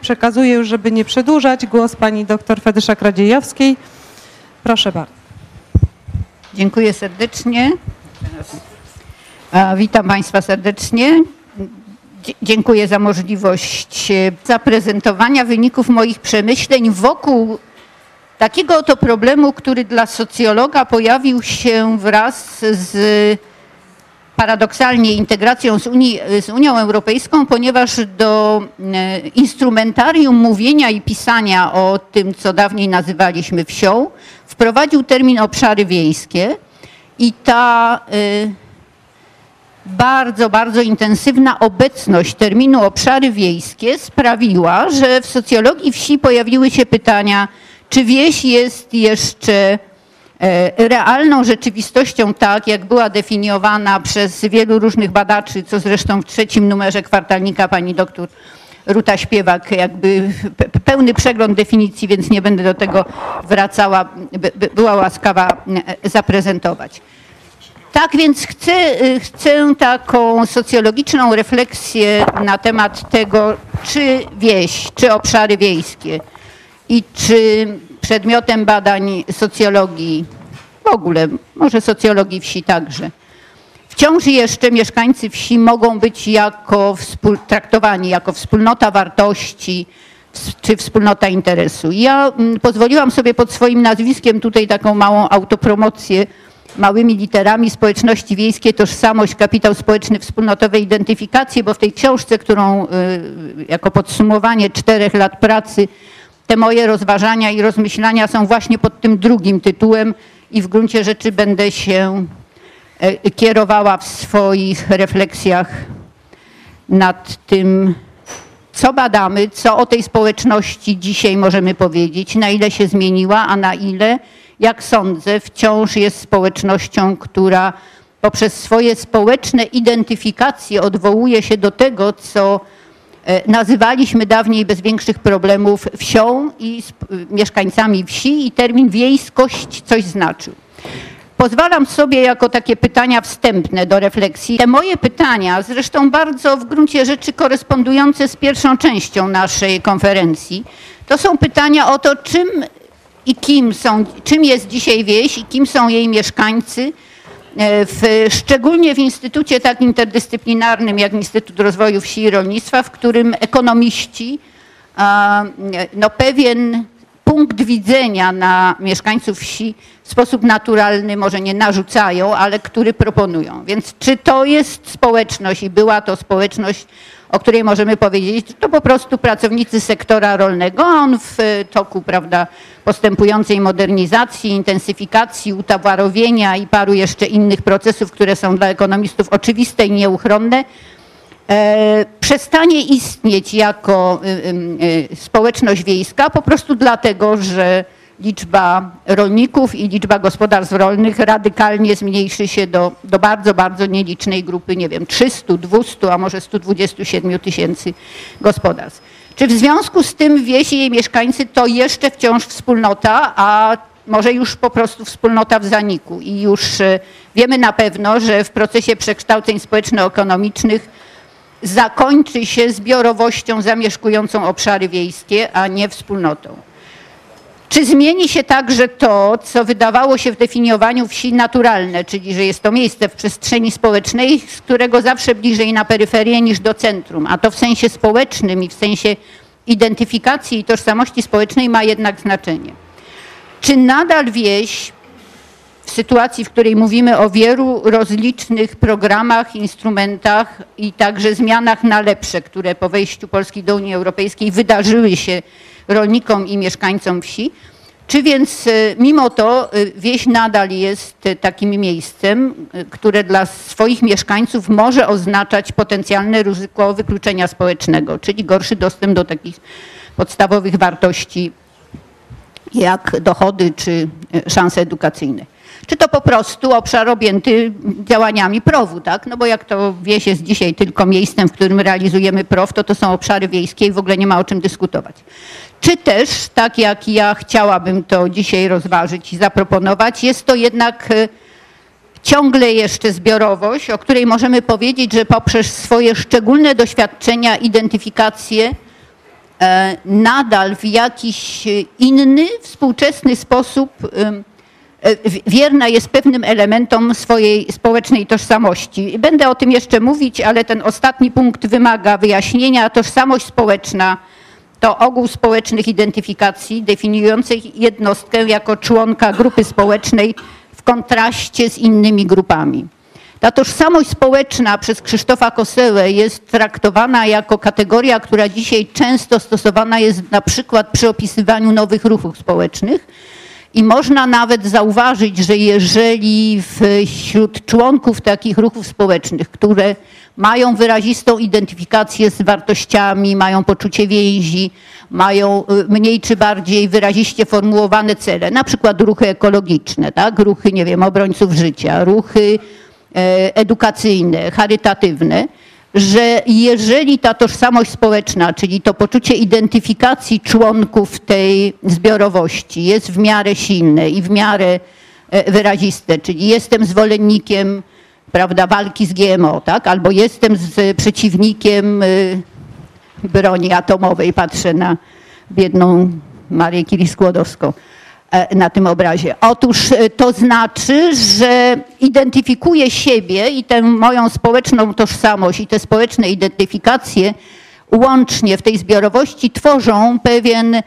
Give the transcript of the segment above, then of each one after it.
Przekazuję już, żeby nie przedłużać, głos pani dr Fedyszak Radziejowskiej. Proszę bardzo. Dziękuję serdecznie. Witam Państwa serdecznie. Dziękuję za możliwość e, zaprezentowania wyników moich przemyśleń wokół takiego oto problemu, który dla socjologa pojawił się wraz z paradoksalnie integracją z, Unii, z Unią Europejską, ponieważ do e, instrumentarium mówienia i pisania o tym, co dawniej nazywaliśmy wsią, wprowadził termin obszary wiejskie i ta y, bardzo, bardzo intensywna obecność terminu obszary wiejskie sprawiła, że w socjologii wsi pojawiły się pytania, czy wieś jest jeszcze e, realną rzeczywistością tak, jak była definiowana przez wielu różnych badaczy, co zresztą w trzecim numerze kwartalnika pani doktor Ruta Śpiewak, jakby pełny przegląd definicji, więc nie będę do tego wracała, była łaskawa e, zaprezentować. Tak więc chcę, y, chcę taką socjologiczną refleksję na temat tego, czy wieś, czy obszary wiejskie i czy przedmiotem badań socjologii, w ogóle, może socjologii wsi także, wciąż jeszcze mieszkańcy wsi mogą być jako traktowani jako wspólnota wartości czy wspólnota interesu. Ja mm, pozwoliłam sobie pod swoim nazwiskiem tutaj taką małą autopromocję małymi literami społeczności wiejskie, tożsamość, kapitał społeczny, wspólnotowe identyfikacje, bo w tej książce, którą y, jako podsumowanie czterech lat pracy, te moje rozważania i rozmyślania są właśnie pod tym drugim tytułem i w gruncie rzeczy będę się e, kierowała w swoich refleksjach nad tym, co badamy, co o tej społeczności dzisiaj możemy powiedzieć, na ile się zmieniła, a na ile jak sądzę, wciąż jest społecznością, która poprzez swoje społeczne identyfikacje odwołuje się do tego, co nazywaliśmy dawniej bez większych problemów wsią i mieszkańcami wsi i termin wiejskość coś znaczył. Pozwalam sobie jako takie pytania wstępne do refleksji. Te moje pytania, zresztą bardzo w gruncie rzeczy korespondujące z pierwszą częścią naszej konferencji, to są pytania o to, czym i kim są, czym jest dzisiaj wieś i kim są jej mieszkańcy, e, w, szczególnie w instytucie tak interdyscyplinarnym jak Instytut Rozwoju Wsi i Rolnictwa, w którym ekonomiści no, pewien punkt widzenia na mieszkańców wsi w sposób naturalny może nie narzucają, ale który proponują. Więc czy to jest społeczność i była to społeczność o której możemy powiedzieć, to po prostu pracownicy sektora rolnego, a on w toku prawda, postępującej modernizacji, intensyfikacji, utawarowienia i paru jeszcze innych procesów, które są dla ekonomistów oczywiste i nieuchronne, e, przestanie istnieć jako y, y, społeczność wiejska po prostu dlatego, że liczba rolników i liczba gospodarstw rolnych radykalnie zmniejszy się do, do bardzo, bardzo nielicznej grupy, nie wiem, 300, 200, a może 127 tysięcy gospodarstw. Czy w związku z tym wieś i jej mieszkańcy to jeszcze wciąż wspólnota, a może już po prostu wspólnota w zaniku i już e, wiemy na pewno, że w procesie przekształceń społeczno-ekonomicznych zakończy się zbiorowością zamieszkującą obszary wiejskie, a nie wspólnotą. Czy zmieni się także to, co wydawało się w definiowaniu wsi naturalne, czyli że jest to miejsce w przestrzeni społecznej, z którego zawsze bliżej na peryferię niż do centrum, a to w sensie społecznym i w sensie identyfikacji i tożsamości społecznej ma jednak znaczenie. Czy nadal wieś w sytuacji, w której mówimy o wielu rozlicznych programach, instrumentach i także zmianach na lepsze, które po wejściu Polski do Unii Europejskiej wydarzyły się rolnikom i mieszkańcom wsi. Czy więc e, mimo to e, wieś nadal jest e, takim miejscem, które dla swoich mieszkańców może oznaczać potencjalne ryzyko wykluczenia społecznego, czyli gorszy dostęp do takich podstawowych wartości jak dochody czy szanse edukacyjne. Czy to po prostu obszar objęty działaniami PROW-u, tak? No bo jak to wieś jest dzisiaj tylko miejscem, w którym realizujemy PROW, to to są obszary wiejskie i w ogóle nie ma o czym dyskutować. Czy też, tak jak ja chciałabym to dzisiaj rozważyć i zaproponować, jest to jednak e, ciągle jeszcze zbiorowość, o której możemy powiedzieć, że poprzez swoje szczególne doświadczenia, identyfikacje, e, nadal w jakiś inny, współczesny sposób wierna jest pewnym elementom swojej społecznej tożsamości. Będę o tym jeszcze mówić, ale ten ostatni punkt wymaga wyjaśnienia. Tożsamość społeczna to ogół społecznych identyfikacji definiujących jednostkę jako członka grupy społecznej w kontraście z innymi grupami. Ta tożsamość społeczna przez Krzysztofa Kosełę jest traktowana jako kategoria, która dzisiaj często stosowana jest na przykład przy opisywaniu nowych ruchów społecznych. I można nawet zauważyć, że jeżeli wśród członków takich ruchów społecznych, które mają wyrazistą identyfikację z wartościami, mają poczucie więzi, mają y, mniej czy bardziej wyraziście formułowane cele, na przykład ruchy ekologiczne, tak? ruchy, nie wiem, obrońców życia, ruchy e, edukacyjne, charytatywne, że jeżeli ta tożsamość społeczna, czyli to poczucie identyfikacji członków tej zbiorowości jest w miarę silne i w miarę e, wyraziste, czyli jestem zwolennikiem prawda, walki z GMO, tak? albo jestem z przeciwnikiem y, broni atomowej, patrzę na biedną Marię Curie-Skłodowską e, na tym obrazie. Otóż e, to znaczy, że identyfikuję siebie i tę moją społeczną tożsamość i te społeczne identyfikacje łącznie w tej zbiorowości tworzą pewien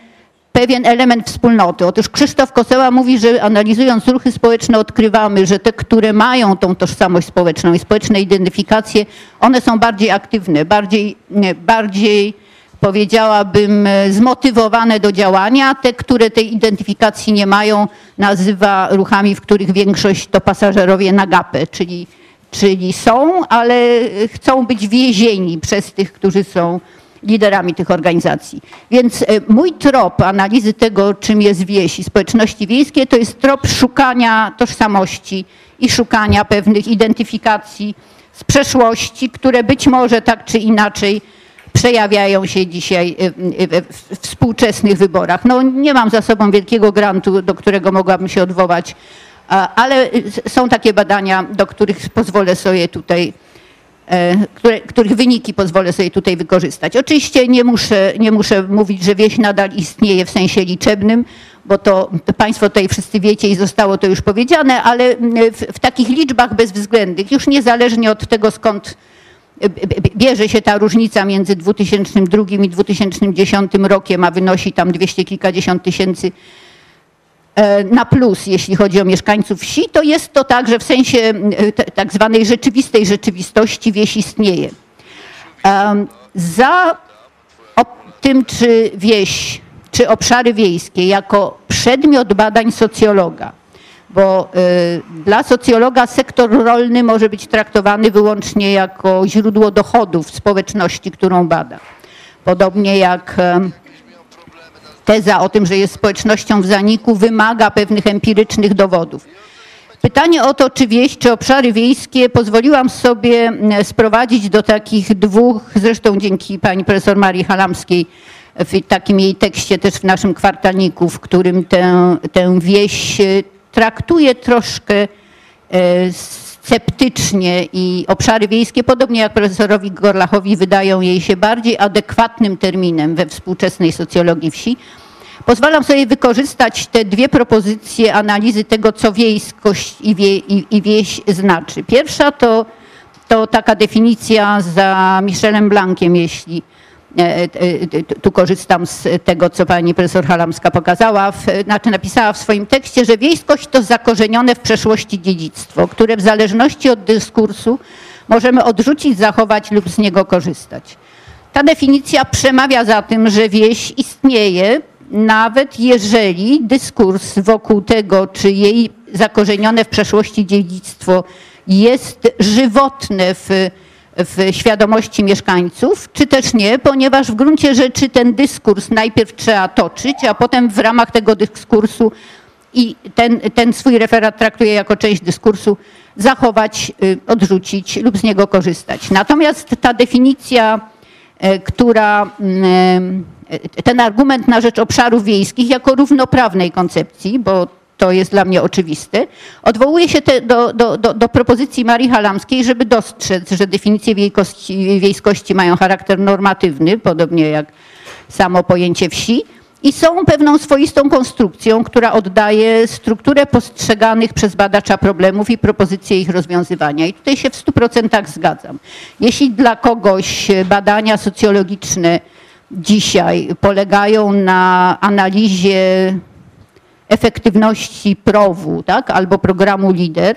pewien element wspólnoty. Otóż Krzysztof Koseła mówi, że analizując ruchy społeczne odkrywamy, że te, które mają tą tożsamość społeczną i społeczne identyfikacje, one są bardziej aktywne, bardziej, bardziej powiedziałabym zmotywowane do działania. Te, które tej identyfikacji nie mają, nazywa ruchami, w których większość to pasażerowie na gapę, czyli, czyli są, ale chcą być więzieni przez tych, którzy są liderami tych organizacji. Więc e, mój trop analizy tego, czym jest wieś i społeczności wiejskie, to jest trop szukania tożsamości i szukania pewnych identyfikacji z przeszłości, które być może tak czy inaczej przejawiają się dzisiaj e, w współczesnych wyborach. No, nie mam za sobą wielkiego grantu, do którego mogłabym się odwołać, ale są takie badania, do których pozwolę sobie tutaj E, które, których wyniki pozwolę sobie tutaj wykorzystać. Oczywiście nie muszę, nie muszę mówić, że wieś nadal istnieje w sensie liczebnym, bo to, to Państwo tutaj wszyscy wiecie i zostało to już powiedziane, ale w, w takich liczbach bezwzględnych, już niezależnie od tego skąd bierze się ta różnica między 2002 i 2010 rokiem, a wynosi tam dwieście kilkadziesiąt tysięcy E, na plus, jeśli chodzi o mieszkańców wsi, to jest to tak, że w sensie tak zwanej rzeczywistej rzeczywistości wieś istnieje. Za tym, czy wieś, czy obszary wiejskie jako przedmiot badań socjologa, bo e, dla socjologa sektor rolny może być traktowany wyłącznie jako źródło dochodów społeczności, którą bada. Podobnie jak teza o tym, że jest społecznością w zaniku, wymaga pewnych empirycznych dowodów. Pytanie o to, czy wieś, czy obszary wiejskie, pozwoliłam sobie mm, sprowadzić do takich dwóch, zresztą dzięki pani profesor Marii Halamskiej, w takim jej tekście też w naszym kwartalniku, w którym tę, tę wieś traktuje troszkę e, sceptycznie i obszary wiejskie, podobnie jak profesorowi Gorlachowi, wydają jej się bardziej adekwatnym terminem we współczesnej socjologii wsi. Pozwalam sobie wykorzystać te dwie propozycje analizy tego, co wiejskość i, wie, i, i wieś znaczy. Pierwsza to, to taka definicja za Michelem Blankiem, jeśli tu korzystam z tego, co pani profesor Halamska pokazała, w, znaczy napisała w swoim tekście, że wiejskość to zakorzenione w przeszłości dziedzictwo, które w zależności od dyskursu możemy odrzucić, zachować lub z niego korzystać. Ta definicja przemawia za tym, że wieś istnieje, nawet jeżeli dyskurs wokół tego, czy jej zakorzenione w przeszłości dziedzictwo jest żywotne w w świadomości mieszkańców, czy też nie, ponieważ w gruncie rzeczy ten dyskurs najpierw trzeba toczyć, a potem w ramach tego dyskursu i ten, ten swój referat traktuje jako część dyskursu, zachować, y, odrzucić lub z niego korzystać. Natomiast ta definicja, y, która y, ten argument na rzecz obszarów wiejskich jako równoprawnej koncepcji, bo to jest dla mnie oczywiste. Odwołuję się do, do, do, do, propozycji Marii Halamskiej, żeby dostrzec, że definicje wiejskości, wiejskości mają charakter normatywny, podobnie jak samo pojęcie wsi i są pewną swoistą konstrukcją, która oddaje strukturę postrzeganych przez badacza problemów i propozycje ich rozwiązywania. I tutaj się w 100% zgadzam. Jeśli dla kogoś badania socjologiczne dzisiaj polegają na analizie efektywności PROW-u tak, albo programu LIDER,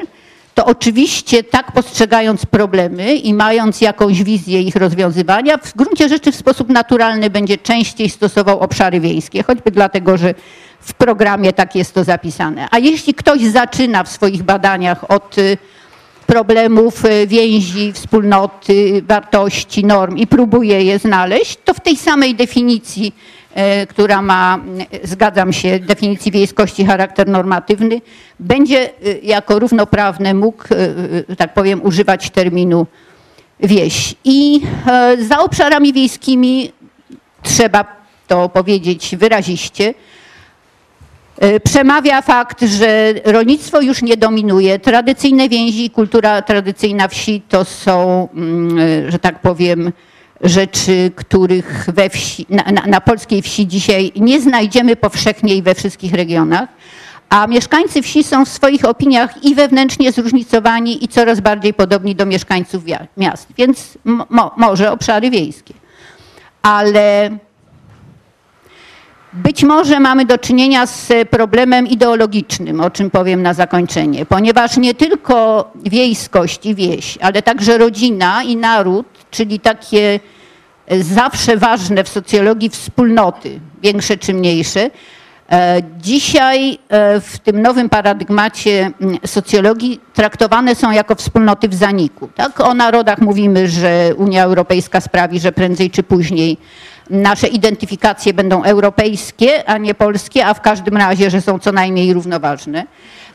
to oczywiście tak postrzegając problemy i mając jakąś wizję ich rozwiązywania, w gruncie rzeczy w sposób naturalny będzie częściej stosował obszary wiejskie, choćby dlatego, że w programie tak jest to zapisane. A jeśli ktoś zaczyna w swoich badaniach od y, problemów y, więzi, wspólnoty, wartości, norm i próbuje je znaleźć, to w tej samej definicji która ma, zgadzam się, definicji wiejskości charakter normatywny, będzie e, jako równoprawny mógł, e, tak powiem, używać terminu wieś. I za obszarami wiejskimi trzeba to powiedzieć wyraziście, Przemawia fakt, że rolnictwo już nie dominuje. Tradycyjne więzi i kultura tradycyjna wsi to są, mm, że tak powiem, rzeczy, których we wsi, na, na, na, polskiej wsi dzisiaj nie znajdziemy powszechnie i we wszystkich regionach, a mieszkańcy wsi są w swoich opiniach i wewnętrznie zróżnicowani i coraz bardziej podobni do mieszkańców miast, więc mo, może obszary wiejskie. Ale być może mamy do czynienia z problemem ideologicznym, o czym powiem na zakończenie, ponieważ nie tylko wiejskość i wieś, ale także rodzina i naród czyli takie e, zawsze ważne w socjologii wspólnoty, większe czy mniejsze. E, dzisiaj e, w tym nowym paradygmacie socjologii traktowane są jako wspólnoty w zaniku. Tak? O narodach mówimy, że Unia Europejska sprawi, że prędzej czy później nasze identyfikacje będą europejskie, a nie polskie, a w każdym razie, że są co najmniej równoważne.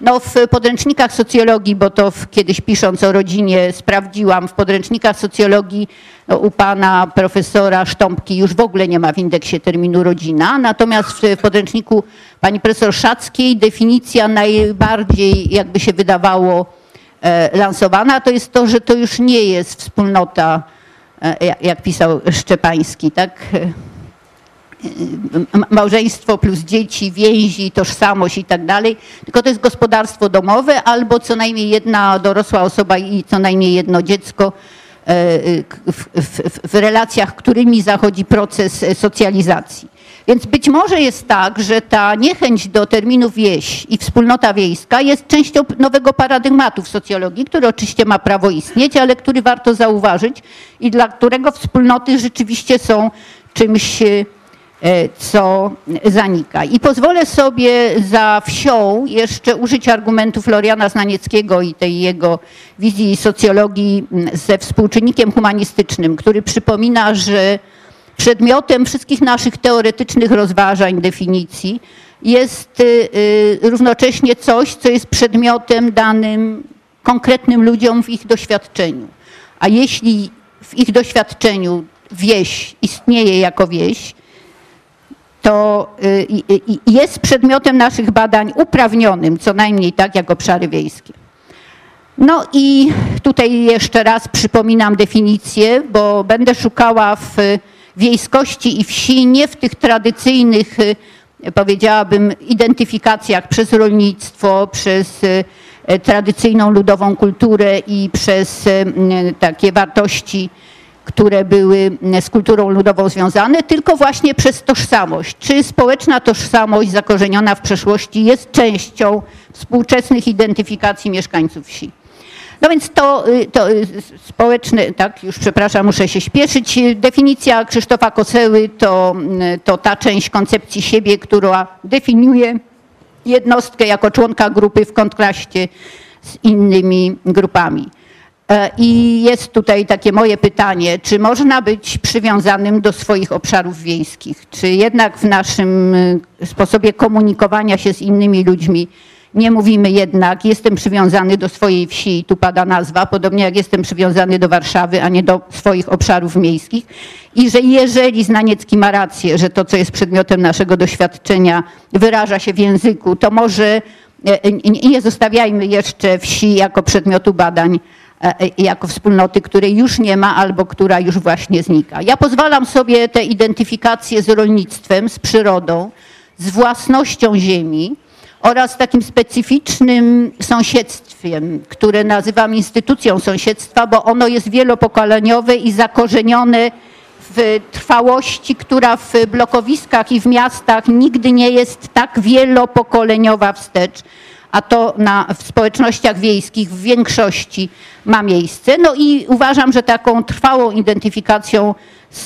No w podręcznikach socjologii, bo to w, kiedyś pisząc o rodzinie sprawdziłam, w podręcznikach socjologii no, u pana profesora Sztąpki już w ogóle nie ma w indeksie terminu rodzina, natomiast w, podręczniku pani profesor Szackiej definicja najbardziej, jakby się wydawało, e, lansowana, to jest to, że to już nie jest wspólnota, jak pisał Szczepański, tak? małżeństwo plus dzieci, więzi, tożsamość i tak dalej, tylko to jest gospodarstwo domowe albo co najmniej jedna dorosła osoba i co najmniej jedno dziecko e, w, w, w relacjach, którymi zachodzi proces socjalizacji. Więc być może jest tak, że ta niechęć do terminu wieś i wspólnota wiejska jest częścią nowego paradygmatu w socjologii, który oczywiście ma prawo istnieć, ale który warto zauważyć i dla którego wspólnoty rzeczywiście są czymś E, co zanika. I pozwolę sobie za wsią jeszcze użyć argumentu Floriana Znanieckiego i tej jego wizji socjologii ze współczynnikiem humanistycznym, który przypomina, że przedmiotem wszystkich naszych teoretycznych rozważań, definicji jest y, y, równocześnie coś, co jest przedmiotem danym konkretnym ludziom w ich doświadczeniu. A jeśli w ich doświadczeniu wieś istnieje jako wieś, to y, jest przedmiotem naszych badań uprawnionym, co najmniej tak jak obszary wiejskie. No i tutaj jeszcze raz przypominam definicję, bo będę szukała w wiejskości i wsi nie w tych tradycyjnych, y, powiedziałabym, identyfikacjach przez rolnictwo, przez y, tradycyjną ludową kulturę i przez takie wartości które były z kulturą ludową związane, tylko właśnie przez tożsamość. Czy społeczna tożsamość zakorzeniona w przeszłości jest częścią współczesnych identyfikacji mieszkańców wsi? No więc to, y, to y, społeczne, tak, już przepraszam, muszę się śpieszyć. Definicja Krzysztofa Koseły to, y, to ta część koncepcji siebie, która definiuje jednostkę jako członka grupy w kontraście z innymi grupami. E, I jest tutaj takie moje pytanie, czy można być przywiązanym do swoich obszarów wiejskich? Czy jednak w naszym e, sposobie komunikowania się z innymi ludźmi nie mówimy jednak, jestem przywiązany do swojej wsi, tu pada nazwa, podobnie jak jestem przywiązany do Warszawy, a nie do swoich obszarów miejskich. I że jeżeli Znaniecki ma rację, że to, co jest przedmiotem naszego doświadczenia, wyraża się w języku, to może nie, nie zostawiajmy jeszcze wsi jako przedmiotu badań, jako wspólnoty, której już nie ma albo która już właśnie znika. Ja pozwalam sobie tę identyfikację z rolnictwem, z przyrodą, z własnością ziemi, oraz takim specyficznym sąsiedztwem, które nazywam instytucją sąsiedztwa, bo ono jest wielopokoleniowe i zakorzenione w trwałości, która w blokowiskach i w miastach nigdy nie jest tak wielopokoleniowa wstecz, a to na, w społecznościach wiejskich w większości ma miejsce. No i uważam, że taką trwałą identyfikacją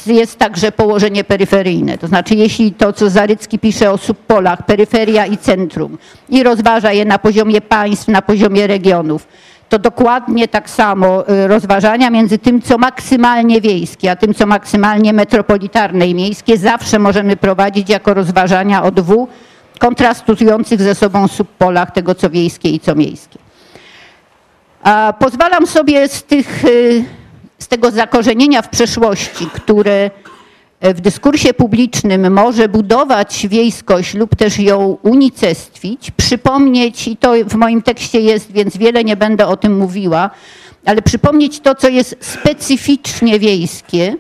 jest także położenie peryferyjne. To znaczy, jeśli to, co Zarycki pisze o subpolach, peryferia i centrum i rozważa je na poziomie państw, na poziomie regionów, to dokładnie tak samo y, rozważania między tym, co maksymalnie wiejskie, a tym, co maksymalnie metropolitarne i miejskie, zawsze możemy prowadzić jako rozważania o dwóch kontrastujących ze sobą subpolach tego, co wiejskie i co miejskie. A pozwalam sobie z tych y, z tego zakorzenienia w przeszłości, które w dyskursie publicznym może budować wiejskość lub też ją unicestwić, przypomnieć, i to w moim tekście jest, więc wiele nie będę o tym mówiła, ale przypomnieć to, co jest specyficznie wiejskie,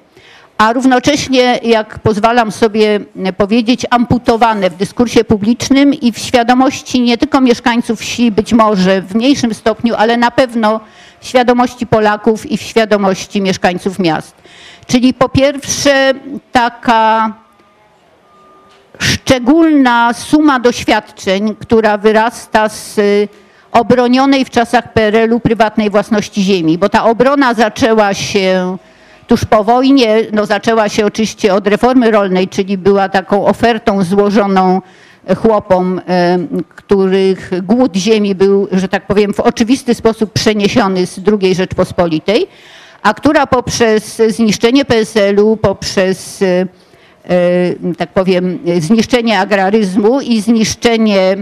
a równocześnie, jak pozwalam sobie powiedzieć, amputowane w dyskursie publicznym i w świadomości nie tylko mieszkańców wsi, być może w mniejszym stopniu, ale na pewno w świadomości Polaków i w świadomości mieszkańców miast. Czyli po pierwsze taka szczególna suma doświadczeń, która wyrasta z obronionej w czasach PRL-u prywatnej własności ziemi, bo ta obrona zaczęła się tuż po wojnie, no zaczęła się oczywiście od reformy rolnej, czyli była taką ofertą złożoną chłopom, których głód ziemi był, że tak powiem, w oczywisty sposób przeniesiony z II Rzeczpospolitej, a która poprzez zniszczenie PSL-u, poprzez tak powiem, zniszczenie agraryzmu i zniszczenie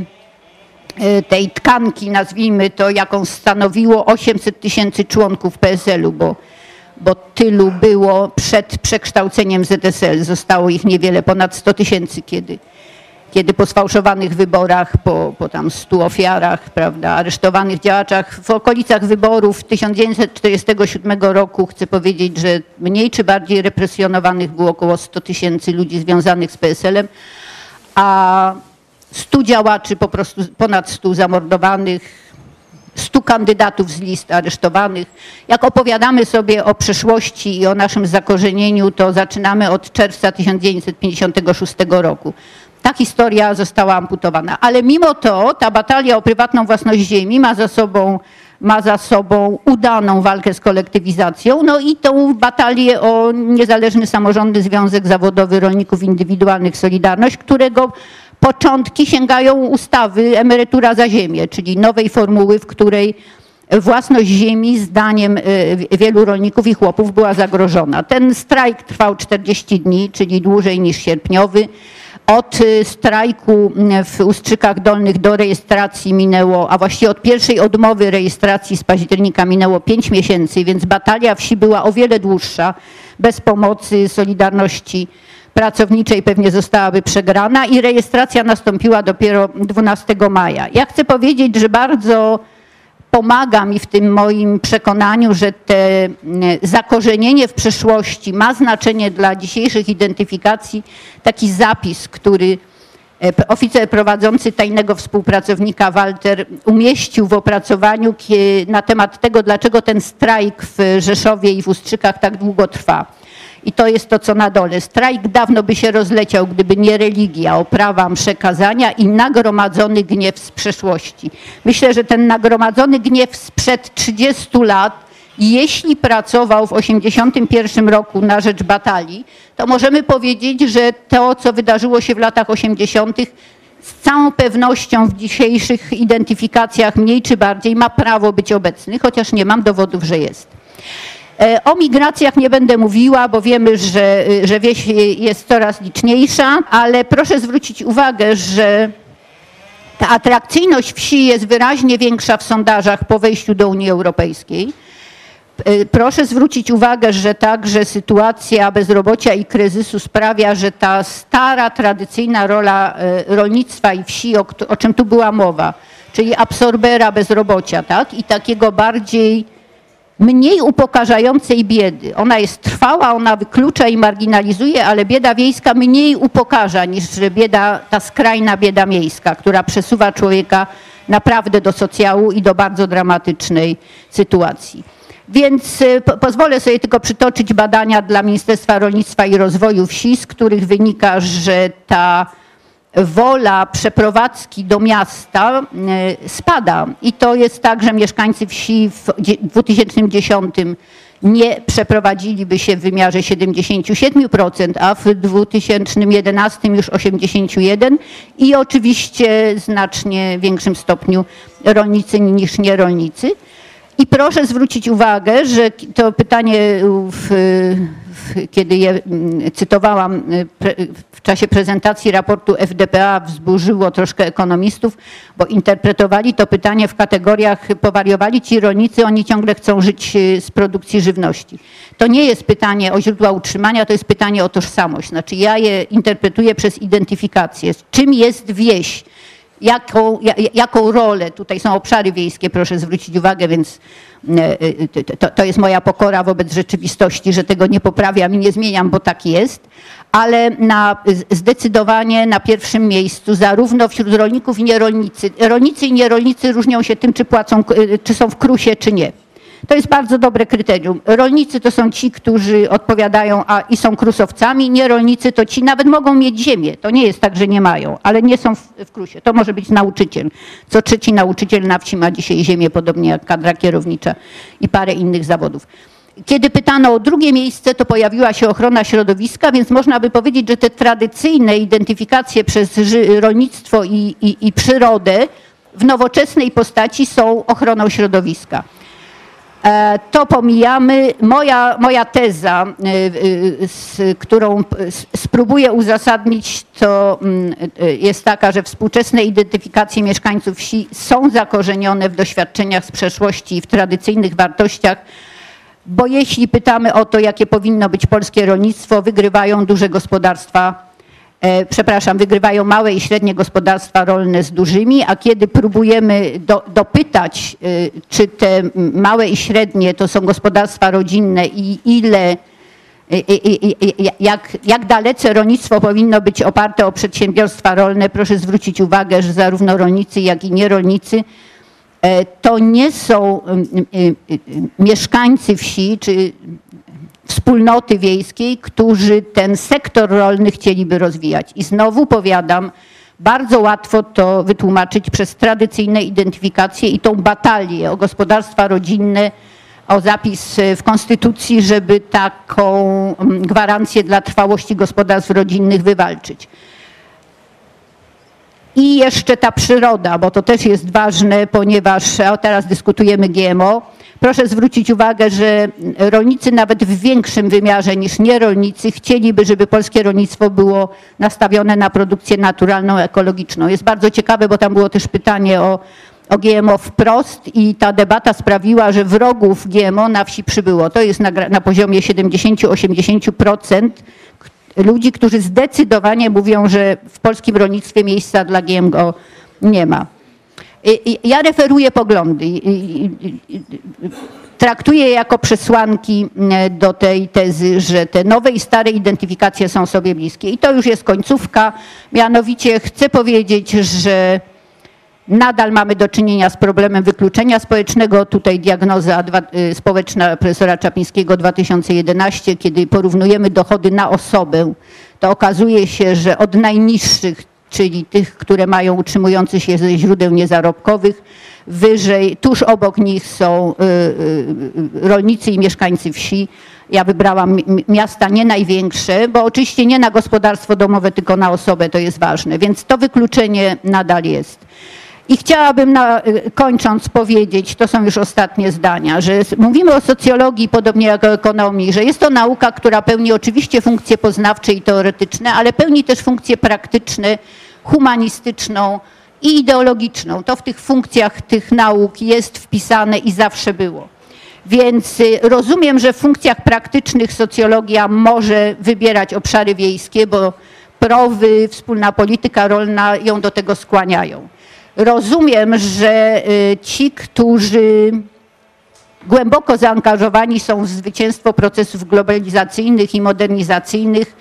tej tkanki, nazwijmy to, jaką stanowiło 800 tysięcy członków PSL-u, bo, bo tylu było przed przekształceniem ZSL. Zostało ich niewiele ponad 100 tysięcy, kiedy kiedy po sfałszowanych wyborach, po, po tam stu ofiarach, prawda, aresztowanych działaczach w okolicach wyborów 1947 roku chcę powiedzieć, że mniej czy bardziej represjonowanych było około 100 tysięcy ludzi związanych z PSL-em, a 100 działaczy, po prostu ponad 100 zamordowanych, 100 kandydatów z list aresztowanych. Jak opowiadamy sobie o przeszłości i o naszym zakorzenieniu, to zaczynamy od czerwca 1956 roku ta historia została amputowana. Ale mimo to ta batalia o prywatną własność ziemi ma za sobą ma za sobą udaną walkę z kolektywizacją, no i tą batalię o niezależny samorządny związek zawodowy rolników indywidualnych Solidarność, którego początki sięgają ustawy emerytura za ziemię, czyli nowej formuły, w której własność ziemi zdaniem y, wielu rolników i chłopów była zagrożona. Ten strajk trwał 40 dni, czyli dłużej niż sierpniowy. Od y, strajku y, w Ustrzykach Dolnych do rejestracji minęło, a właściwie od pierwszej odmowy rejestracji z października minęło 5 miesięcy, więc batalia wsi była o wiele dłuższa. Bez pomocy Solidarności Pracowniczej pewnie zostałaby przegrana i rejestracja nastąpiła dopiero 12 maja. Ja chcę powiedzieć, że bardzo pomaga mi w tym moim przekonaniu, że te zakorzenienie w przeszłości ma znaczenie dla dzisiejszych identyfikacji. Taki zapis, który e, oficer prowadzący tajnego współpracownika Walter umieścił w opracowaniu na temat tego, dlaczego ten strajk w Rzeszowie i w Ustrzykach tak długo trwa. I to jest to, co na dole. Strajk dawno by się rozleciał, gdyby nie religia, oprawa przekazania i nagromadzony gniew z przeszłości. Myślę, że ten nagromadzony gniew sprzed 30 lat, jeśli pracował w 81 roku na rzecz batalii, to możemy powiedzieć, że to, co wydarzyło się w latach 80., z całą pewnością w dzisiejszych identyfikacjach mniej czy bardziej ma prawo być obecny, chociaż nie mam dowodów, że jest. E, o migracjach nie będę mówiła, bo wiemy, że, y, że wieś jest coraz liczniejsza, ale proszę zwrócić uwagę, że ta atrakcyjność wsi jest wyraźnie większa w sondażach po wejściu do Unii Europejskiej. Y, Proszę zwrócić uwagę, że także sytuacja bezrobocia i kryzysu sprawia, że ta stara, tradycyjna rola y, rolnictwa i wsi, o, o czym tu była mowa, czyli absorbera bezrobocia, tak? I takiego bardziej mniej upokarzającej biedy. Ona jest trwała, ona wyklucza i marginalizuje, ale bieda wiejska mniej upokarza niż bieda, ta skrajna bieda miejska, która przesuwa człowieka naprawdę do socjału i do bardzo dramatycznej sytuacji. Więc y, po, pozwolę sobie tylko przytoczyć badania dla Ministerstwa Rolnictwa i Rozwoju Wsi, z których wynika, że ta wola przeprowadzki do miasta y, spada. I to jest tak, że mieszkańcy wsi w dzie- 2010 nie przeprowadziliby się w wymiarze 77%, a w 2011 już 81% i oczywiście znacznie większym stopniu rolnicy niż nierolnicy. I proszę zwrócić uwagę, że to pytanie, w, w, kiedy je mm, cytowałam y, w czasie prezentacji raportu FDPA, wzburzyło troszkę ekonomistów, bo interpretowali to pytanie w kategoriach powariowali ci rolnicy, oni ciągle chcą żyć y, z produkcji żywności. To nie jest pytanie o źródła utrzymania, to jest pytanie o tożsamość. Znaczy ja je interpretuję przez identyfikację. Czym jest wieś? Jaką, ja- jaką rolę, tutaj są obszary wiejskie, proszę zwrócić uwagę, więc e, e, to, to jest moja pokora wobec rzeczywistości, że tego nie poprawiam i nie zmieniam, bo tak jest, ale na, zdecydowanie na pierwszym miejscu zarówno wśród rolników i nierolnicy. Rolnicy i nierolnicy różnią się tym, czy płacą, czy są w krusie, czy nie. To jest bardzo dobre kryterium. Rolnicy to są ci, którzy odpowiadają a, i są krusowcami. Nierolnicy to ci nawet mogą mieć ziemię. To nie jest tak, że nie mają, ale nie są w, w krusie. To może być nauczyciel. Co trzeci nauczyciel na wsi ma dzisiaj ziemię, podobnie jak kadra kierownicza i parę innych zawodów. Kiedy pytano o drugie miejsce, to pojawiła się ochrona środowiska, więc można by powiedzieć, że te tradycyjne identyfikacje przez rolnictwo i, i, i przyrodę w nowoczesnej postaci są ochroną środowiska. E, To pomijamy. Moja, moja teza, y, y, z którą spróbuję uzasadnić, to mm, jest taka, że współczesne identyfikacje mieszkańców wsi są zakorzenione w doświadczeniach z przeszłości i w tradycyjnych wartościach, bo jeśli pytamy o to, jakie powinno być polskie rolnictwo, wygrywają duże gospodarstwa e, przepraszam, wygrywają małe i średnie gospodarstwa rolne z dużymi, a kiedy próbujemy do, dopytać, e, czy te małe i średnie to są gospodarstwa rodzinne i ile, i, jak, jak dalece rolnictwo powinno być oparte o przedsiębiorstwa rolne, proszę zwrócić uwagę, że zarówno rolnicy, jak i nierolnicy e, to nie są mieszkańcy wsi czy wspólnoty wiejskiej, którzy ten sektor rolny chcieliby rozwijać. I znowu powiadam, bardzo łatwo to wytłumaczyć przez tradycyjne identyfikacje i tą batalię o gospodarstwa rodzinne, o zapis e, w Konstytucji, żeby taką mm, gwarancję dla trwałości gospodarstw rodzinnych wywalczyć. I jeszcze ta przyroda, bo to też jest ważne, ponieważ teraz dyskutujemy GMO. Proszę zwrócić uwagę, że rolnicy nawet w większym wymiarze niż nierolnicy chcieliby, żeby polskie rolnictwo było nastawione na produkcję naturalną, ekologiczną. Jest bardzo ciekawe, bo tam było też pytanie o, o GMO wprost i ta debata sprawiła, że wrogów GMO na wsi przybyło. To jest na, na poziomie 70-80% ludzi, którzy zdecydowanie mówią, że w polskim rolnictwie miejsca dla GMO nie ma. Ja referuję poglądy. Traktuję jako przesłanki mm, do tej tezy, że te nowe i stare identyfikacje są sobie bliskie. I to już jest końcówka. Mianowicie chcę powiedzieć, że Nadal mamy do czynienia z problemem wykluczenia społecznego. Tutaj diagnoza y, społeczna profesora Czapińskiego 2011, kiedy porównujemy dochody na osobę, to okazuje się, że od najniższych, czyli tych, które mają utrzymujący się ze źródeł niezarobkowych, wyżej, tuż obok nich są y, y, y, rolnicy i mieszkańcy wsi. Ja wybrałam mi- mi- miasta nie największe, bo oczywiście nie na gospodarstwo domowe, tylko na osobę to jest ważne, więc to wykluczenie nadal jest. I chciałabym na, y, kończąc powiedzieć, to są już ostatnie zdania, że mówimy o socjologii podobnie jak o ekonomii, że jest to nauka, która pełni oczywiście funkcje poznawcze i teoretyczne, ale pełni też funkcje praktyczne, humanistyczną i ideologiczną. To w tych funkcjach tych nauk jest wpisane i zawsze było. Więc y, rozumiem, że w funkcjach praktycznych socjologia może wybierać obszary wiejskie, bo prowy, wspólna polityka rolna ją do tego skłaniają. Rozumiem, że y, ci, którzy głęboko zaangażowani są w zwycięstwo procesów globalizacyjnych i modernizacyjnych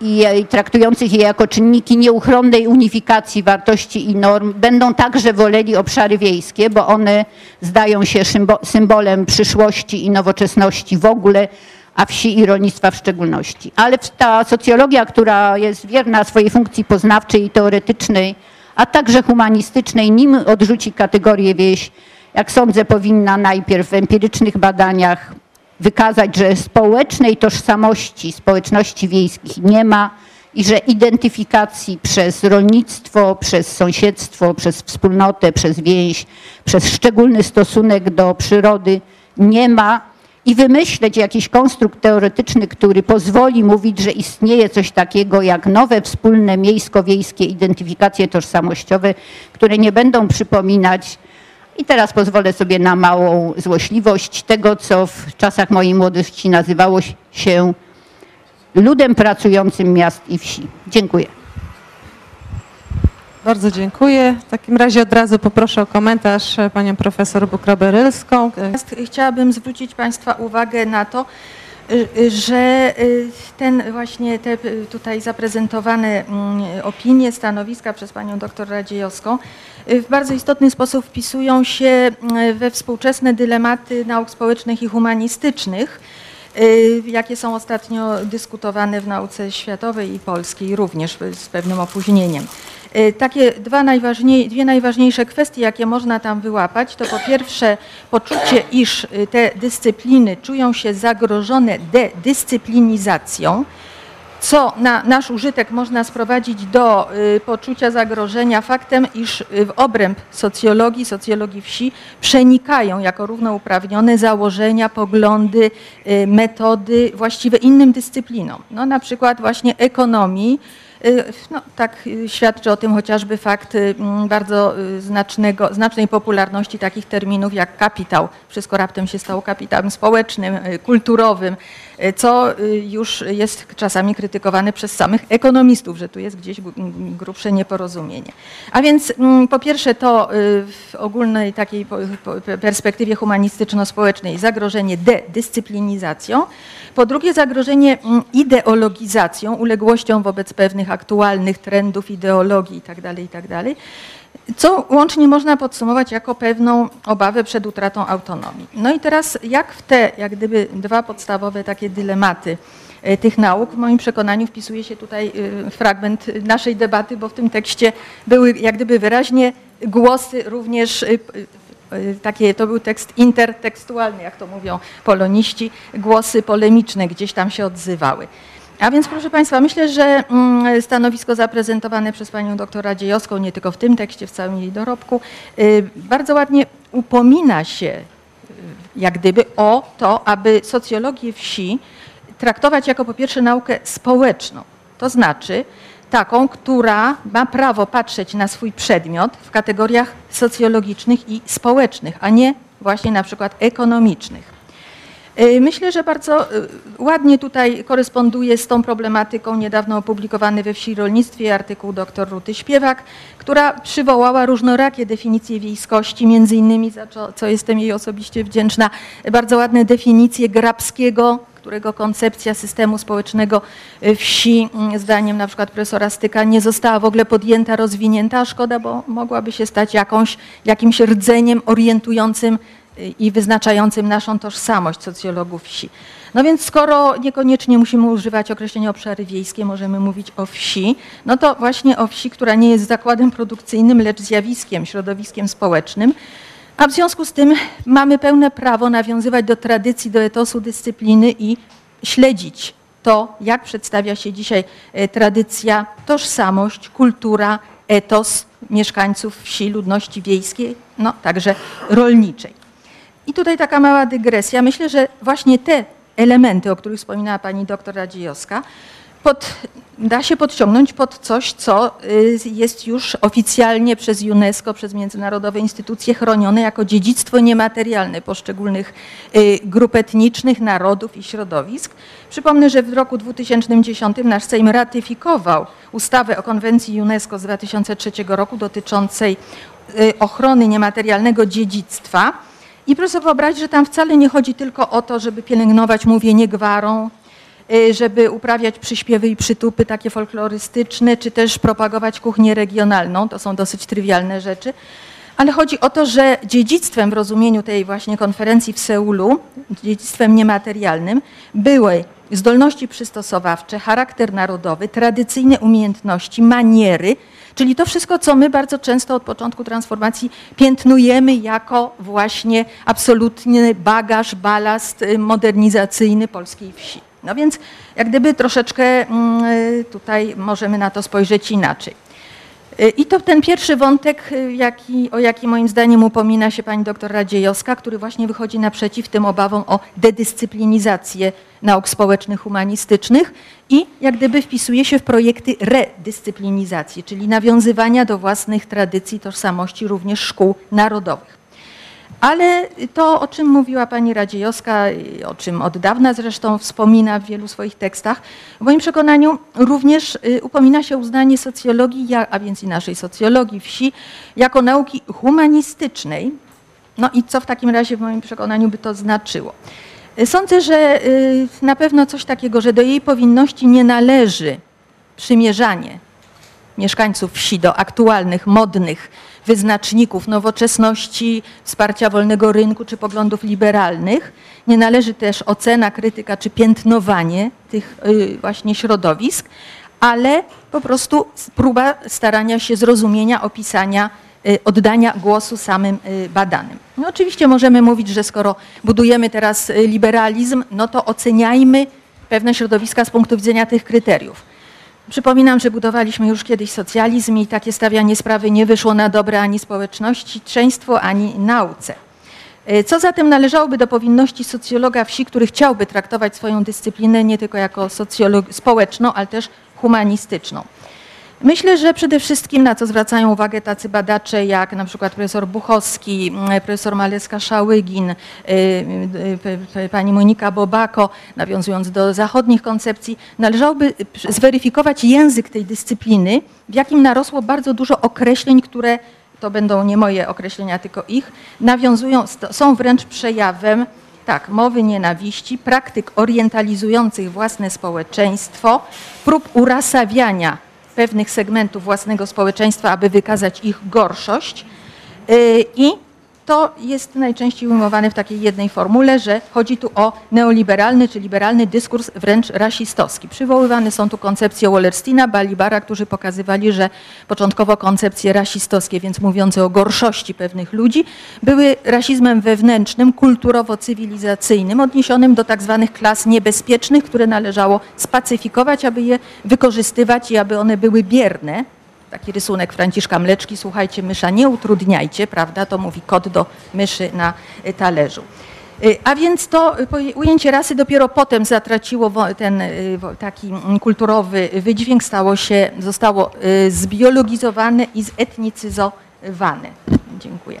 i, i traktujących je jako czynniki nieuchronnej unifikacji wartości i norm, będą także woleli obszary wiejskie, bo one zdają się symbolem przyszłości i nowoczesności w ogóle, a wsi i rolnictwa w szczególności. Ale ta socjologia, która jest wierna swojej funkcji poznawczej i teoretycznej, a także humanistycznej, nim odrzuci kategorię wieś, jak sądzę, powinna najpierw w empirycznych badaniach wykazać, że społecznej tożsamości społeczności wiejskich nie ma i że identyfikacji przez rolnictwo, przez sąsiedztwo, przez wspólnotę, przez więź, przez szczególny stosunek do przyrody nie ma i wymyśleć jakiś konstrukt teoretyczny, który pozwoli mówić, że istnieje coś takiego jak nowe wspólne miejsko-wiejskie identyfikacje tożsamościowe, które nie będą przypominać i teraz pozwolę sobie na małą złośliwość tego, co w czasach mojej młodości nazywało się ludem pracującym miast i wsi. Dziękuję. Bardzo dziękuję. W takim razie od razu poproszę o komentarz panią profesor Bukraberylską. Chciałabym zwrócić Państwa uwagę na to, y, że y, ten właśnie te tutaj zaprezentowane mm, opinie, stanowiska przez panią doktor Radziejowską Y, w bardzo istotny sposób wpisują się y, we współczesne dylematy nauk społecznych i humanistycznych, y, jakie są ostatnio dyskutowane w nauce światowej i polskiej również z pewnym opóźnieniem. Takie dwa najważniej, dwie najważniejsze kwestie, jakie można tam wyłapać, to po pierwsze poczucie, iż te dyscypliny czują się zagrożone dedyscyplinizacją, co na nasz użytek można sprowadzić do y, poczucia zagrożenia faktem, iż y, w obręb socjologii, socjologii wsi przenikają jako równouprawnione założenia, poglądy, y, metody właściwe innym dyscyplinom. No, na przykład właśnie ekonomii, Y, no, tak y, świadczy o tym chociażby fakt y, bardzo znacznego, znacznej popularności takich terminów jak kapitał. Wszystko raptem się stało kapitałem społecznym, kulturowym, co już jest czasami krytykowane przez samych ekonomistów, że tu jest gdzieś grubsze nieporozumienie. A więc po pierwsze to w ogólnej takiej perspektywie humanistyczno-społecznej zagrożenie dedyscyplinizacją, po drugie zagrożenie ideologizacją, uległością wobec pewnych aktualnych trendów, ideologii itd., tak itd., tak co łącznie można podsumować jako pewną obawę przed utratą autonomii. No i teraz jak w te, jak gdyby dwa podstawowe takie dylematy e, tych nauk, w moim przekonaniu wpisuje się tutaj e, fragment naszej debaty, bo w tym tekście były jak gdyby wyraźnie głosy również e, takie, to był tekst intertekstualny, jak to mówią poloniści, głosy polemiczne gdzieś tam się odzywały. A więc proszę Państwa, myślę, że mm, stanowisko zaprezentowane przez Panią doktor Radziejowską, nie tylko w tym tekście, w całym jej dorobku, y, bardzo ładnie upomina się y, jak gdyby o to, aby socjologię wsi traktować jako po pierwsze naukę społeczną. To znaczy taką, która ma prawo patrzeć na swój przedmiot w kategoriach socjologicznych i społecznych, a nie właśnie na przykład ekonomicznych. Y, myślę, że bardzo y, ładnie tutaj koresponduje z tą problematyką niedawno opublikowany we Wsi Rolnictwie artykuł dr Ruty Śpiewak, która przywołała różnorakie definicje wiejskości, między innymi, za co, co jestem jej osobiście wdzięczna, bardzo ładne definicje Grabskiego, którego koncepcja systemu społecznego y, wsi, mm, zdaniem na przykład profesora Styka, nie została w ogóle podjęta, rozwinięta, szkoda, bo mogłaby się stać jakąś, jakimś rdzeniem orientującym i wyznaczającym naszą tożsamość socjologów wsi. No więc skoro niekoniecznie musimy używać określenia obszary wiejskie, możemy mówić o wsi, no to właśnie o wsi, która nie jest zakładem produkcyjnym, lecz zjawiskiem, środowiskiem społecznym. A w związku z tym mamy pełne prawo nawiązywać do tradycji, do etosu dyscypliny i śledzić to, jak przedstawia się dzisiaj e, tradycja, tożsamość, kultura, etos mieszkańców wsi, ludności wiejskiej, no także rolniczej. I tutaj taka mała dygresja. Myślę, że właśnie te elementy, o których wspominała pani doktor Radziejowska, pod, da się podciągnąć pod coś, co y, jest już oficjalnie przez UNESCO, przez międzynarodowe instytucje chronione jako dziedzictwo niematerialne poszczególnych y, grup etnicznych, narodów i środowisk. Przypomnę, że w roku 2010 nasz Sejm ratyfikował ustawę o konwencji UNESCO z 2003 roku dotyczącej y, ochrony niematerialnego dziedzictwa. I proszę wyobrazić, że tam wcale nie chodzi tylko o to, żeby pielęgnować mówienie gwarą, żeby uprawiać przyśpiewy i przytupy takie folklorystyczne, czy też propagować kuchnię regionalną. To są dosyć trywialne rzeczy. Ale chodzi o to, że dziedzictwem w rozumieniu tej właśnie konferencji w Seulu, dziedzictwem niematerialnym, były zdolności przystosowawcze, charakter narodowy, tradycyjne umiejętności, maniery, czyli to wszystko, co my bardzo często od początku transformacji piętnujemy jako właśnie absolutny bagaż, balast y, modernizacyjny polskiej wsi. No więc jak gdyby troszeczkę mm, y, tutaj możemy na to spojrzeć inaczej. Y, I to ten pierwszy wątek, y, jaki, o jaki moim zdaniem upomina się pani doktor Radziejowska, który właśnie wychodzi naprzeciw tym obawom o dedyscyplinizację nauk społecznych, humanistycznych i jak gdyby wpisuje się w projekty redyscyplinizacji, czyli nawiązywania do własnych tradycji, tożsamości również szkół narodowych. Ale to, o czym mówiła pani Radziejowska, o czym od dawna zresztą wspomina w wielu swoich tekstach, w moim przekonaniu również y, upomina się uznanie socjologii, a więc i naszej socjologii wsi, jako nauki humanistycznej. No i co w takim razie w moim przekonaniu by to znaczyło? Sądzę, że y, na pewno coś takiego, że do jej powinności nie należy przymierzanie mieszkańców wsi do aktualnych, modnych wyznaczników nowoczesności, wsparcia wolnego rynku czy poglądów liberalnych. Nie należy też ocena, krytyka czy piętnowanie tych y, właśnie środowisk, ale po prostu próba starania się zrozumienia, opisania, y, oddania głosu samym y, badanym. No oczywiście możemy mówić, że skoro budujemy teraz liberalizm, no to oceniajmy pewne środowiska z punktu widzenia tych kryteriów. Przypominam, że budowaliśmy już kiedyś socjalizm i takie stawianie sprawy nie wyszło na dobre ani społeczności, częństwu, ani nauce. E, co zatem należałoby do powinności socjologa wsi, który chciałby traktować swoją dyscyplinę nie tylko jako społeczną, ale też humanistyczną? Myślę, że przede wszystkim na co zwracają uwagę tacy badacze jak na przykład profesor Buchowski, mm, profesor Maleska-Szałygin, y, y, y, pani Monika Bobako, nawiązując do zachodnich koncepcji, należałoby zweryfikować język tej dyscypliny, w jakim narosło bardzo dużo określeń, które to będą nie moje określenia, tylko ich, nawiązują, są wręcz przejawem tak, mowy nienawiści, praktyk orientalizujących własne społeczeństwo, prób urasawiania pewnych segmentów własnego społeczeństwa, aby wykazać ich gorszość. Y, I to jest najczęściej ujmowane w takiej jednej formule, że chodzi tu o neoliberalny czy liberalny dyskurs wręcz rasistowski. Przywoływane są tu koncepcje Wallerstina, Balibara, którzy pokazywali, że początkowo koncepcje rasistowskie, więc mówiące o gorszości pewnych ludzi, były rasizmem wewnętrznym, kulturowo-cywilizacyjnym, odniesionym do tak zwanych klas niebezpiecznych, które należało spacyfikować, aby je wykorzystywać i aby one były bierne taki rysunek Franciszka Mleczki, słuchajcie, mysza nie utrudniajcie, prawda, to mówi kot do myszy na y, talerzu. Y, a więc to y, ujęcie rasy dopiero potem zatraciło ten taki mm, kulturowy wydźwięk, stało się, zostało zbiologizowane i zetnicyzowane. Dziękuję.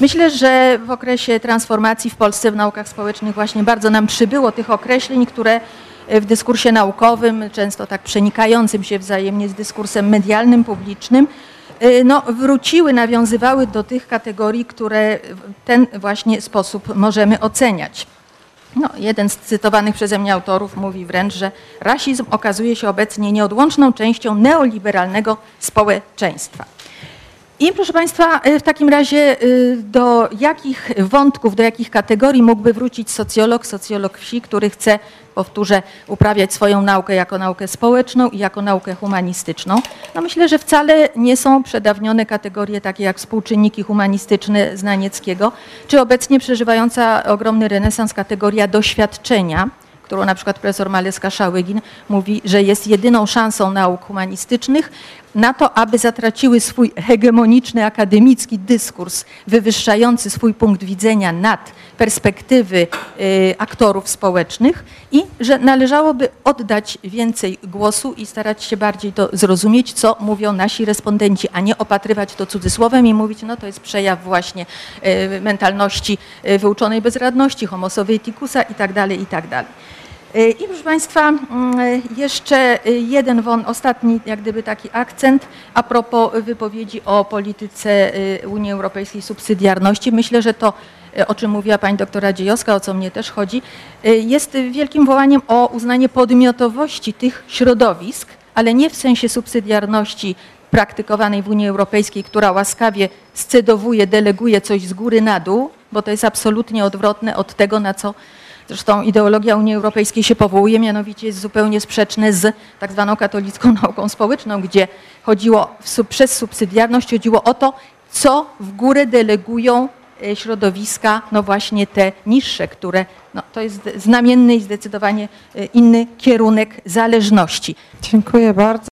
Myślę, że w okresie transformacji w Polsce w naukach społecznych właśnie bardzo nam przybyło tych określeń, które w dyskursie naukowym, często tak przenikającym się wzajemnie z dyskursem medialnym, publicznym, y, no, wróciły, nawiązywały do tych kategorii, które w ten właśnie sposób możemy oceniać. No, jeden z cytowanych przeze mnie autorów mówi wręcz, że rasizm okazuje się obecnie nieodłączną częścią neoliberalnego społeczeństwa. I proszę Państwa, y, w takim razie y, do jakich wątków, do jakich kategorii mógłby wrócić socjolog, socjolog wsi, który chce, powtórzę, uprawiać swoją naukę jako naukę społeczną i jako naukę humanistyczną? No myślę, że wcale nie są przedawnione kategorie takie jak współczynniki humanistyczne Znanieckiego, czy obecnie przeżywająca ogromny renesans kategoria doświadczenia, którą na przykład profesor Maleska-Szałygin mówi, że jest jedyną szansą nauk humanistycznych, na to, aby zatraciły swój hegemoniczny akademicki dyskurs wywyższający swój punkt widzenia nad perspektywy y, aktorów społecznych i że należałoby oddać więcej głosu i starać się bardziej to zrozumieć, co mówią nasi respondenci, a nie opatrywać to cudzysłowem i mówić, no to jest przejaw właśnie y, mentalności y, wyuczonej bezradności, homo sovieticusa i tak dalej, Y, I proszę Państwa, mm, jeszcze jeden won, ostatni jak gdyby taki akcent a propos wypowiedzi o polityce y, Unii Europejskiej subsydiarności. Myślę, że to, y, o czym mówiła Pani doktora Dziejowska, o co mnie też chodzi, jest wielkim wołaniem o uznanie podmiotowości tych środowisk, ale nie w sensie subsydiarności praktykowanej w Unii Europejskiej, która łaskawie scedowuje, deleguje coś z góry na dół, bo to jest absolutnie odwrotne od tego, na co Zresztą ideologia Unii Europejskiej się powołuje, mianowicie jest zupełnie sprzeczne z tak zwaną katolicką nauką społeczną, gdzie chodziło w, przez subsydiarność chodziło o to, co w górę delegują e, środowiska, no właśnie te niższe, które no, to jest znamienny i zdecydowanie e, inny kierunek zależności. Dziękuję bardzo.